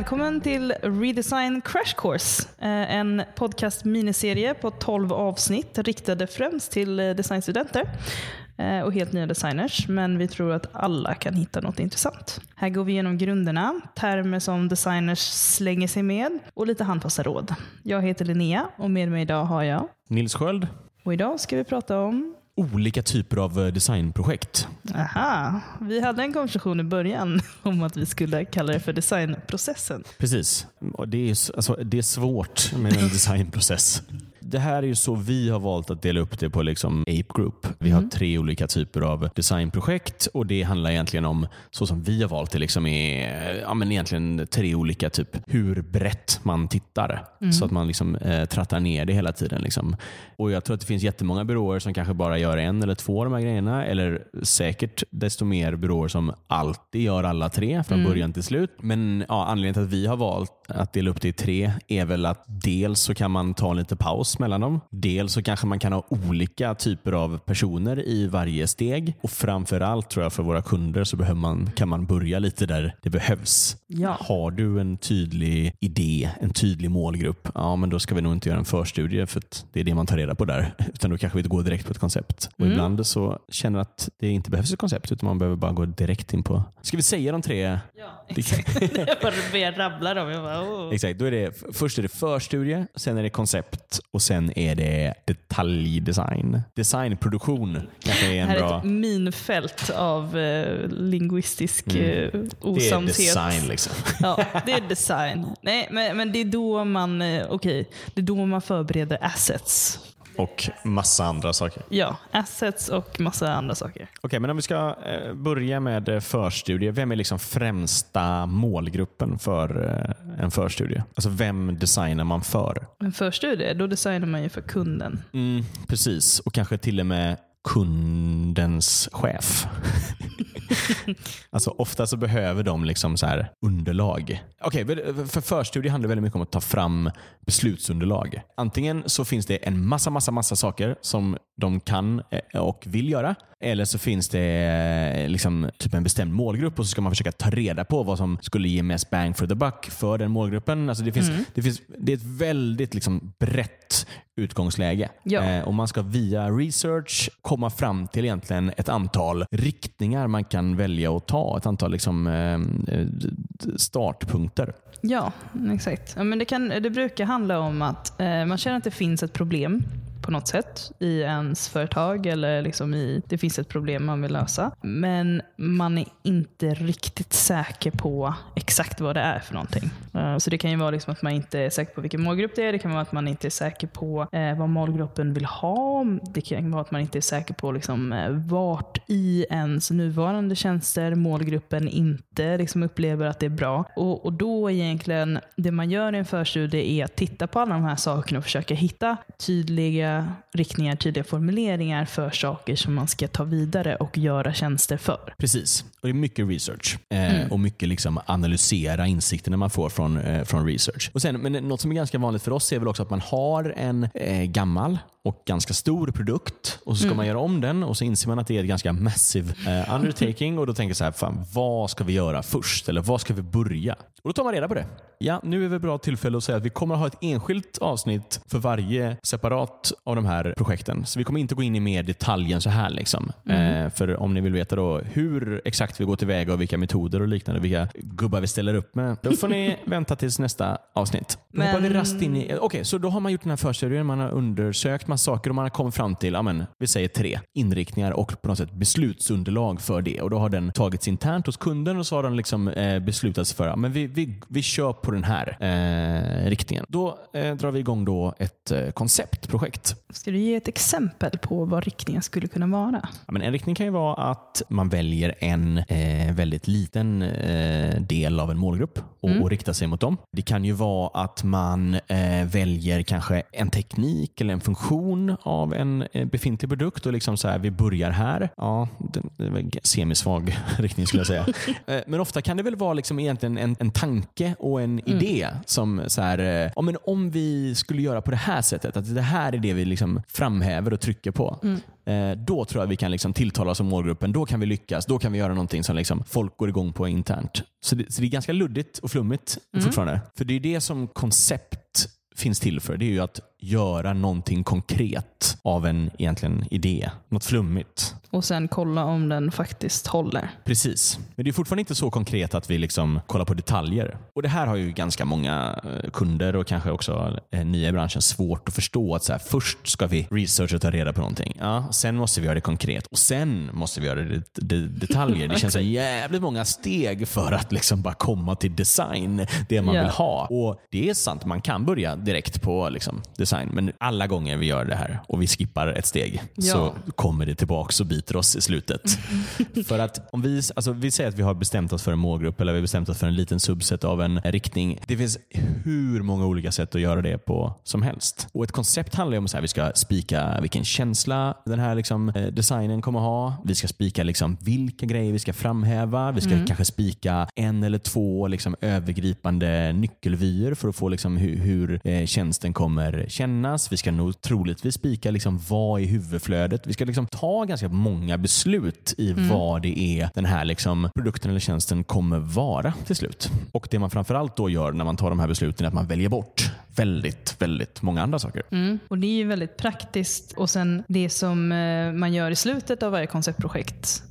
Välkommen till Redesign Crash Course. Eh, En podcast miniserie på 12 avsnitt riktade främst till eh, designstudenter eh, och helt nya designers. Men vi tror att alla kan hitta något intressant. Här går vi igenom grunderna, termer som designers slänger sig med och lite handfasta råd. Jag heter Linnea och med mig idag har jag Nils Sköld. och idag ska vi prata om Olika typer av eh, designprojekt. Aha, vi hade en konversation i början om att vi skulle kalla det för designprocessen. Precis. Det, är, alltså, det är svårt med en designprocess. Det här är ju så vi har valt att dela upp det på liksom Ape Group. Vi har tre olika typer av designprojekt och det handlar egentligen om, så som vi har valt det, liksom är, ja, men egentligen tre olika typ hur brett man tittar. Så att man liksom, eh, trattar ner det hela tiden. Liksom. Och Jag tror att det finns jättemånga byråer som kanske bara gör en eller två av de här grejerna. Eller säkert desto mer byråer som alltid gör alla tre från början till slut. Men ja, anledningen till att vi har valt att dela upp det i tre är väl att dels så kan man ta en lite paus mellan dem. Dels så kanske man kan ha olika typer av personer i varje steg. Och framförallt tror jag för våra kunder så behöver man, kan man börja lite där det behövs. Ja. Har du en tydlig idé, en tydlig målgrupp, ja men då ska vi nog inte göra en förstudie för att det är det man tar reda på där. Utan då kanske vi går direkt på ett koncept. Och ibland så känner att det inte behövs ett koncept utan man behöver bara gå direkt in på... Ska vi säga de tre? Ja, exakt. bara började rabbla dem. Jag bara, oh. Exakt, då är det, först är det förstudie, sen är det koncept och sen är det detaljdesign. Designproduktion kanske är Det en här bra... är ett minfält av eh, linguistisk eh, Det är osamhet. design liksom. Ja, det är design. Nej, men, men det är då man eh, okej, det är då man förbereder assets. Och massa andra saker. Ja, assets och massa andra saker. Okej, men om vi ska eh, börja med eh, förstudie. Vem är liksom främsta målgruppen för eh, en förstudie? Alltså vem designar man för? Men förstudie, då designar man ju för kunden. Mm, precis, och kanske till och med kundens chef. alltså Ofta så behöver de liksom så här underlag. Okej, okay, för förstudie handlar väldigt mycket om att ta fram beslutsunderlag. Antingen så finns det en massa, massa, massa saker som de kan eh, och vill göra. Eller så finns det eh, liksom typ en bestämd målgrupp och så ska man försöka ta reda på vad som skulle ge mest bang for the buck för den målgruppen. Alltså det, finns, det, finns, det är ett väldigt liksom brett utgångsläge. Ja. Eh, och Man ska via research komma fram till egentligen ett antal riktningar man kan välja att ta. Ett antal liksom, eh, eh, startpunkter. Ja, exakt. Ja, men det, kan, det brukar handla om att eh, man känner att det finns ett problem på något sätt i ens företag eller liksom i, det finns ett problem man vill lösa. Men man är inte riktigt säker på exakt vad det är för någonting. Eh, så det kan ju vara liksom att man inte är säker på vilken målgrupp det är. Det kan vara att man inte är säker på eh, vad målgruppen vill ha. Det kan vara att man inte är säker på liksom, eh, vart i ens nuvarande tjänster målgruppen inte liksom, upplever att det är bra. Och, och då egentligen, det man gör i en förstudie är att titta på alla de här sakerna och försöka hitta tydliga riktningar, tydliga formuleringar för saker som man ska ta vidare och göra tjänster för. Precis. Och Det är mycket research eh, och mycket liksom analysera insikterna man får från, eh, från research. Och sen, men något som är ganska vanligt för oss är väl också att man har en eh, gammal och ganska stor produkt och så ska man göra om den och så inser man att det är ett ganska massive eh, undertaking och då tänker så här, fan, vad ska vi göra först? Eller vad ska vi börja? Och Då tar man reda på det. Ja, nu är det ett bra tillfälle att säga att vi kommer att ha ett enskilt avsnitt för varje separat av de här projekten. Så vi kommer inte gå in i mer detaljen så här. Liksom. Eh, för om ni vill veta då hur exakt vi går tillväga och vilka metoder och liknande, vilka gubbar vi ställer upp med, då får ni vänta tills nästa avsnitt. Då Men- hoppar vi rast in i... Okej, så då har man gjort den här förstudien, man har undersökt massa saker och man har kommit fram till, ja, men, vi säger tre inriktningar och på något sätt beslutsunderlag för det. Och Då har den tagits internt hos kunden och så har den liksom, eh, beslutats för, ja, men vi, vi, vi kör på den här eh, riktningen. Då eh, drar vi igång då ett eh, konceptprojekt. Ska du ge ett exempel på vad riktningen skulle kunna vara? Ja, men en riktning kan ju vara att man väljer en eh, väldigt liten eh, del av en målgrupp och, och riktar sig mot dem. Det kan ju vara att man väljer kanske en teknik eller en funktion av en eh, befintlig produkt och liksom så här, vi börjar här. Ja, semisvag riktning skulle jag säga. eh, men ofta kan det väl vara liksom egentligen en, en tanke och en idé som så här, eh, ja, men om vi skulle göra på det här sättet, att det här är det vi liksom framhäver och trycker på. eh, då tror jag vi kan liksom tilltala oss om målgruppen. Då kan vi lyckas. Då kan vi göra någonting som liksom folk går igång på internt. Så det, så det är ganska luddigt och flummigt fortfarande. För det är det som koncept finns till för. Det är ju att göra någonting konkret av en egentligen idé. Något flummigt. Och sen kolla om den faktiskt håller. Precis. Men det är fortfarande inte så konkret att vi liksom kollar på detaljer. Och Det här har ju ganska många eh, kunder och kanske också eh, nya i branschen svårt att förstå. att så här, Först ska vi researcha och ta reda på någonting. Ja, sen måste vi göra det konkret och sen måste vi göra det, det, detaljer. Det känns som jävligt många steg för att liksom bara komma till design, det man Ja. vill ha. Och Det är sant, man kan börja direkt på liksom, design. Men alla gånger vi gör det här och vi skippar ett steg Ja. så kommer det tillbaka och biter oss i slutet. för att om vi, alltså vi säger att vi har bestämt oss för en målgrupp eller vi har bestämt oss för en liten subset av en riktning. Det finns hur många olika sätt att göra det på som helst. Och Ett koncept handlar ju om att vi ska spika vilken känsla den här liksom, eh, designen kommer ha. Vi ska spika liksom vilka grejer vi ska framhäva. Vi ska kanske spika en eller två liksom övergripande nyckelvyer för att få liksom hur, hur eh, tjänsten kommer kännas. Vi ska nog troligtvis spika liksom vad är huvudflödet. Vi ska liksom ta ganska många beslut i vad det är den här liksom produkten eller tjänsten kommer vara till slut. Och Det man framförallt då gör när man tar de här besluten är att man väljer bort väldigt, väldigt många andra saker. Mm. Och Det är ju väldigt praktiskt. Och sen Det som eh, man gör i slutet av varje konceptprojekt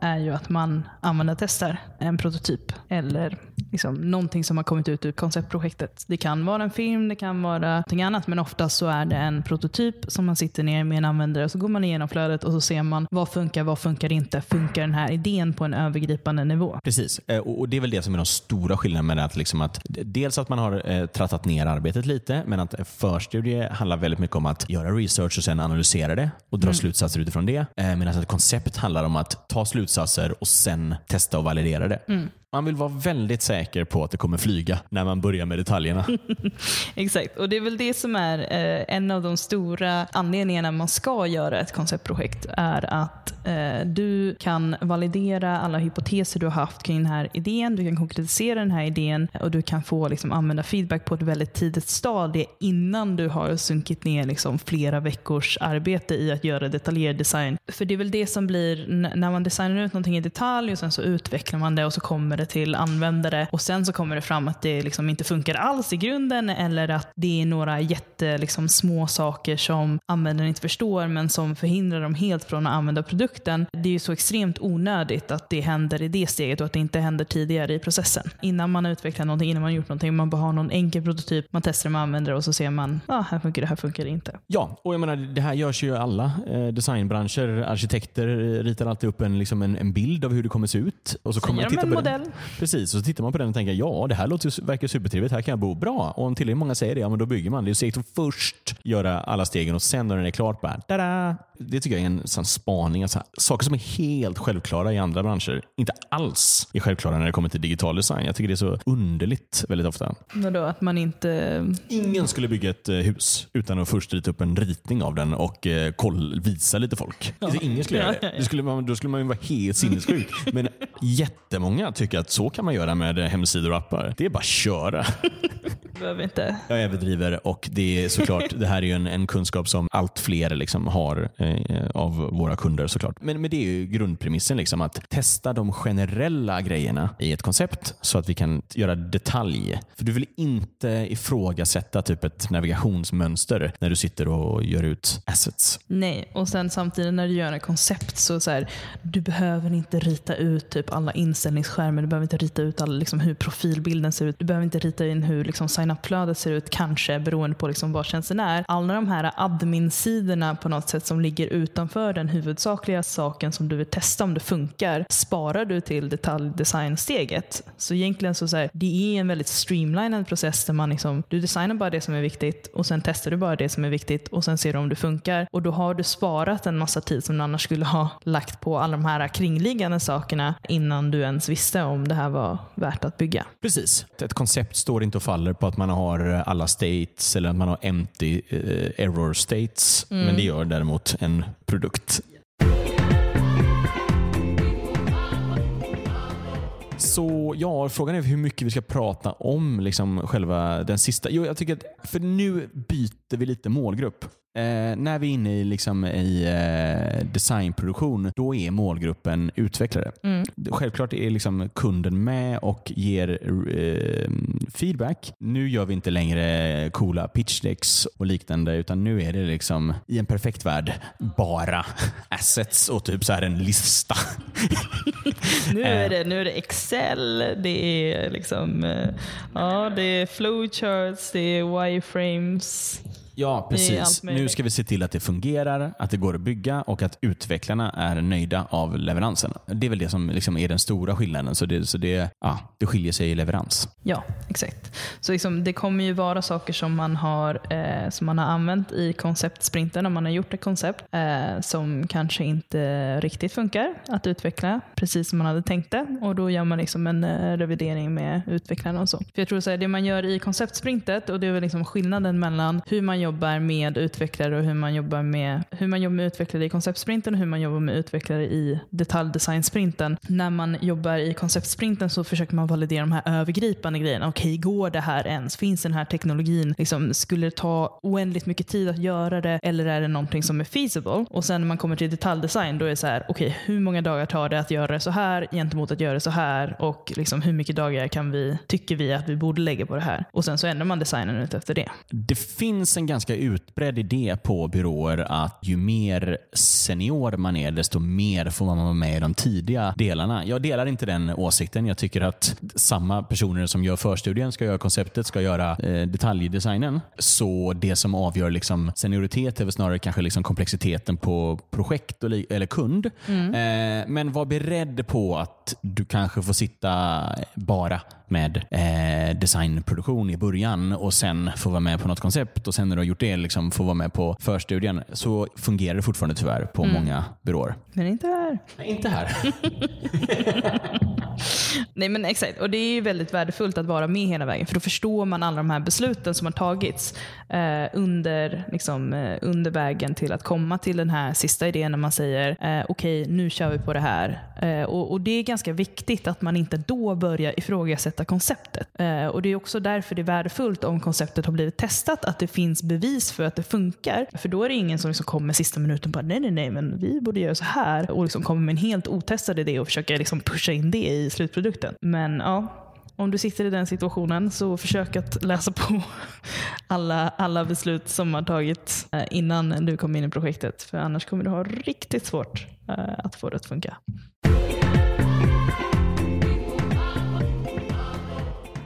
är ju att man använder testar en prototyp eller liksom någonting som har kommit ut ur konceptprojektet. Det kan vara en film, det kan vara någonting annat, men oftast så är det en prototyp som man sitter ner med en användare och så går man igenom flödet och så ser man vad funkar, vad funkar inte? Funkar den här idén på en övergripande nivå? Precis, Eh, och det är väl det som är de stora skillnaderna med. Att liksom att, dels att man har eh, trattat ner arbetet lite, men att förstudie handlar väldigt mycket om att göra research och sen analysera det och dra slutsatser utifrån det. Eh, Medan ett koncept handlar om att ta ta slutsatser och sen testa och validera det. Mm. Man vill vara väldigt säker på att det kommer flyga när man börjar med detaljerna. Exakt, och det är väl det som är eh, en av de stora anledningarna man ska göra ett konceptprojekt. är att eh, du kan validera alla hypoteser du har haft kring den här idén. Du kan konkretisera den här idén och du kan få liksom, använda feedback på ett väldigt tidigt stadie innan du har sunkit ner liksom, flera veckors arbete i att göra detaljerad design. För det är väl det som blir när man designar ut någonting i detalj och sen så utvecklar man det och så kommer det till användare och sen så kommer det fram att det liksom inte funkar alls i grunden eller att det är några jätte, liksom, små saker som användaren inte förstår men som förhindrar dem helt från att använda produkten. Det är ju så extremt onödigt att det händer i det steget och att det inte händer tidigare i processen. Innan man utvecklar någonting, innan man har gjort någonting, man bara har någon enkel prototyp, man testar med användare och så ser man, ja, ah, här funkar det, här funkar det inte. Ja, och jag menar det här görs ju i alla eh, designbranscher. Arkitekter ritar alltid upp en, liksom en, en bild av hur det kommer se ut. Och så kommer man de en modell. Precis, och så tittar man på den och tänker ja, det här låter, verkar supertrevligt, här kan jag bo bra. Och om tillräckligt många säger det, ja men då bygger man. Det är segt att först göra alla stegen och sen när den är klart bara tada! Det tycker jag är en sån spaning. Alltså, saker som är helt självklara i andra branscher, inte alls är självklara när det kommer till digital design. Jag tycker det är så underligt väldigt ofta. Vadå, att man inte... Ingen skulle bygga ett eh, hus utan att först rita upp en ritning av den och eh, koll, visa lite folk. Alltså, ingen skulle göra Ja, ja, det. ja. det skulle man, då skulle man ju vara helt sinnessjuk. Men jättemånga tycker att så kan man göra med eh, hemsidor och appar. Det är bara att köra. Behöver inte... Jag överdriver och det är såklart, det här är ju en, en kunskap som allt fler liksom har av våra kunder såklart. Men, men det är ju grundpremissen, liksom, att testa de generella grejerna i ett koncept så att vi kan göra detalj. För du vill inte ifrågasätta typ ett navigationsmönster när du sitter och gör ut assets. Nej, och sen samtidigt när du gör ett koncept så, så här, du behöver inte rita ut typ alla inställningsskärmar, du behöver inte rita ut alla, liksom, hur profilbilden ser ut, du behöver inte rita in hur liksom, sign-up-flödet ser ut, kanske beroende på liksom, vad tjänsten är. Alla de här admin-sidorna på något sätt som ligger utanför den huvudsakliga saken som du vill testa om det funkar, sparar du till detaljdesignsteget. Så egentligen så, så här, det är en väldigt streamlinad process där man liksom, du designar bara det som är viktigt och sen testar du bara det som är viktigt och sen ser du om det funkar. Och då har du sparat en massa tid som du annars skulle ha lagt på alla de här kringliggande sakerna innan du ens visste om det här var värt att bygga. Precis. Ett koncept står inte och faller på att man har alla states eller att man har empty eh, error states. Men det gör däremot en produkt. Så ja, frågan är hur mycket vi ska prata om liksom själva den sista. Jo, jag tycker att, för nu byter vi lite målgrupp. Eh, när vi är inne i, liksom, i eh, designproduktion, då är målgruppen utvecklare. Mm. Självklart är liksom kunden med och ger eh, feedback. Nu gör vi inte längre coola pitchdecks och liknande, utan nu är det liksom i en perfekt värld bara assets och typ så här en lista. Nu Eh. är, det, nu är det Excel, det är liksom eh, ja, det är flowcharts, det är wireframes. Ja, precis. Nu ska vi se till att det fungerar, att det går att bygga och att utvecklarna är nöjda av leveransen. Det är väl det som liksom är den stora skillnaden. Så det, så det, ja, det skiljer sig i leverans. Ja, exakt. Så liksom, det kommer ju vara saker som man har, eh, som man har använt i konceptsprinten om man har gjort ett koncept eh, som kanske inte riktigt funkar att utveckla precis som man hade tänkt det. Och då gör man liksom en eh, revidering med utvecklarna och så. För jag tror så här, det man gör i konceptsprintet och det är väl liksom skillnaden mellan hur man jobbar med utvecklare och hur man jobbar med, hur man jobbar med utvecklare i konceptsprinten och hur man jobbar med utvecklare i detaljdesign-sprinten. När man jobbar i konceptsprinten så försöker man validera de här övergripande grejerna. Okej, går det här ens? Finns den här teknologin? Liksom, skulle det ta oändligt mycket tid att göra det eller är det någonting som är feasible? Och sen när man kommer till detaljdesign då är det så här, okej, hur många dagar tar det att göra det så här gentemot att göra det så här? Och liksom, hur mycket dagar kan vi, tycker vi att vi borde lägga på det här? Och sen så ändrar man designen ut efter det. Det finns en ganska utbredd idé på byråer att ju mer senior man är, desto mer får man vara med i de tidiga delarna. Jag delar inte den åsikten. Jag tycker att samma personer som gör förstudien ska göra konceptet, ska göra eh, detaljdesignen. Så det som avgör liksom senioritet är väl snarare kanske liksom komplexiteten på projekt och eller kund. Eh, men var beredd på att du kanske får sitta bara med eh, designproduktion i början och sen få vara med på något koncept och sen när du har gjort det liksom få vara med på förstudien. Så fungerar det fortfarande tyvärr på många byråer. Men inte här. Nej, inte här. Nej men exakt, och det är ju väldigt värdefullt att vara med hela vägen för då förstår man alla de här besluten som har tagits eh, under, liksom, eh, under vägen till att komma till den här sista idén när man säger eh, okej nu kör vi på det här. Eh, och, och Det är ganska viktigt att man inte då börjar ifrågasätta konceptet. Eh, och Det är också därför det är värdefullt om konceptet har blivit testat, att det finns bevis för att det funkar. För då är det ingen som liksom kommer sista minuten och bara nej nej nej men vi borde göra så här och liksom kommer med en helt otestad idé och försöker liksom pusha in det i slutprodukten. Men ja, om du sitter i den situationen så försök att läsa på alla, alla beslut som har tagits eh, innan du kom in i projektet. För annars kommer du ha riktigt svårt eh, att få det att funka.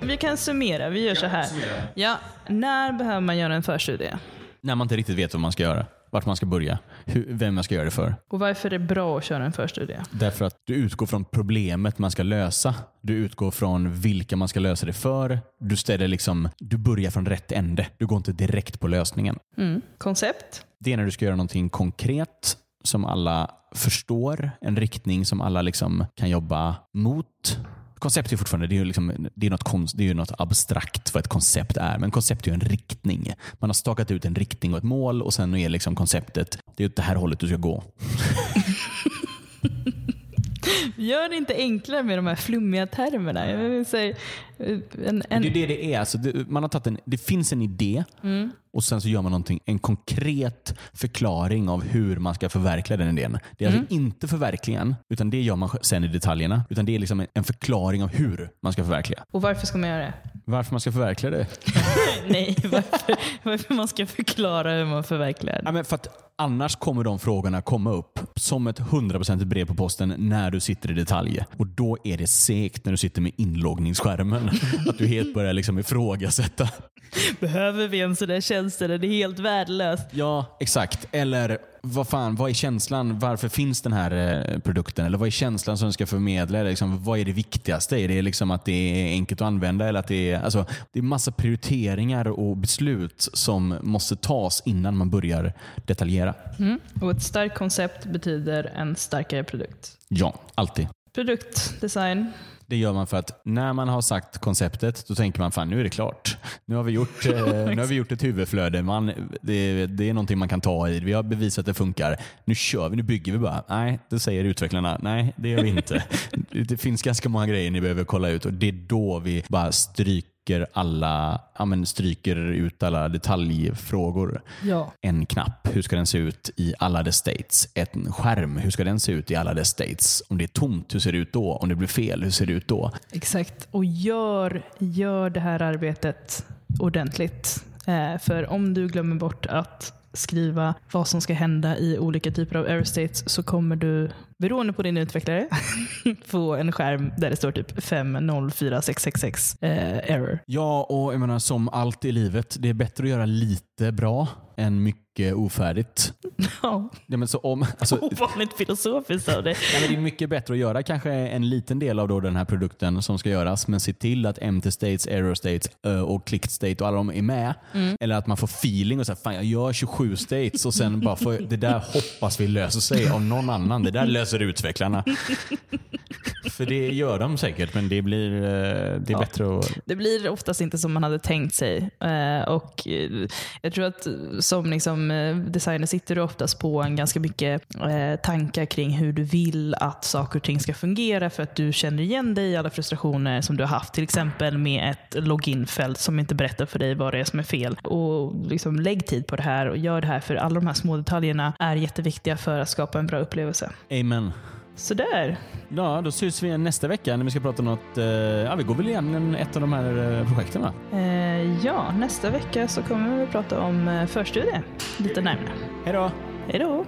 Vi kan summera, vi gör så här. Ja, när behöver man göra en förstudie? När man inte riktigt vet vad man ska göra, vart man ska börja, hur, vem man ska göra det för. Och varför är det bra att köra en förstudie? Därför att du utgår från problemet man ska lösa. Du utgår från vilka man ska lösa det för. Du, ställer liksom, du börjar från rätt ände. Du går inte direkt på lösningen. Mm. Koncept? Det är när du ska göra någonting konkret som alla förstår. En riktning som alla liksom kan jobba mot. Koncept är fortfarande det är liksom, det är något, konst, det är något abstrakt vad ett koncept är. Men koncept är en riktning. Man har stakat ut en riktning och ett mål och sen är liksom konceptet det är åt det här hållet du ska gå. Gör det inte enklare med de här flummiga termerna. Jag vill säga, en, en, Det är det det är. Alltså det, man har tagit en, det finns en idé och sen så gör man någonting, en konkret förklaring av hur man ska förverkliga den idén. Det är alltså inte förverkligen, utan det gör man sen i detaljerna. Utan det är liksom en, en förklaring av hur man ska förverkliga. och varför ska man göra det? Varför man ska förverkliga det? Nej, varför, varför man ska förklara hur man förverkligar det. Ja, för att annars kommer de frågorna komma upp som ett 100% brev på posten när du sitter i detalj. Och då är det segt när du sitter med inloggningsskärmen. Att du helt börjar liksom ifrågasätta. Behöver vi en sån där tjänst eller är det helt värdelöst? Ja, exakt. Eller vad fan, vad är känslan? Varför finns den här eh, produkten? Eller vad är känslan som den ska förmedla? Eller liksom, vad är det viktigaste? Är det liksom att det är enkelt att använda? Eller att det, är, alltså, det är massa prioriteringar och beslut som måste tas innan man börjar detaljera. Mm. Och ett starkt koncept betyder en starkare produkt. Ja, alltid. Produktdesign. Det gör man för att när man har sagt konceptet, då tänker man fan nu är det klart. Nu har vi gjort, eh, nu har vi gjort ett huvudflöde. Man, det, det är någonting man kan ta i. Vi har bevisat att det funkar. Nu kör vi, nu bygger vi bara. Nej, det säger utvecklarna. Nej, det gör vi inte. det finns ganska många grejer ni behöver kolla ut och det är då vi bara stryk, stryker, alla, ja, men stryker ut alla detaljfrågor. Ja. En knapp, hur ska den se ut i alla dess states? En skärm, hur ska den se ut i alla dess states? Om det är tomt, hur ser det ut då? Om det blir fel, hur ser det ut då? Exakt. Och gör, gör det här arbetet ordentligt. Eh, för om du glömmer bort att skriva vad som ska hända i olika typer av error states så kommer du, beroende på din utvecklare, få en skärm där det står typ 504666 eh, error. Ja, och jag menar som allt i livet, det är bättre att göra lite bra än mycket ofärdigt. Ja, Ja, men så om, alltså, ovanligt filosofiskt av dig. Ja, men det är mycket bättre att göra kanske en liten del av då den här produkten som ska göras, men se till att empty states, error states eh, och clicked state och alla de är med. Eller att man får feeling och säger fan jag gör 27 states och sen bara får, det där hoppas vi löser sig av någon annan. Det där löser utvecklarna. För det gör de säkert, men det blir eh, det är Ja. bättre att... Det blir oftast inte som man hade tänkt sig. Eh, och eh, Jag tror att som liksom, designer sitter du oftast på en ganska mycket tankar kring hur du vill att saker och ting ska fungera för att du känner igen dig i alla frustrationer som du har haft. Till exempel med ett loginfält som inte berättar för dig vad det är som är fel. Och liksom Lägg tid på det här och gör det här för alla de här små detaljerna är jätteviktiga för att skapa en bra upplevelse. Amen. Sådär. Ja, då syns vi igen nästa vecka när vi ska prata om något... eh, ja, vi går väl igen ett av de här eh, projekten va? Eh, ja, nästa vecka så kommer vi prata om eh, förstudie lite närmare. Hej då! Hej då!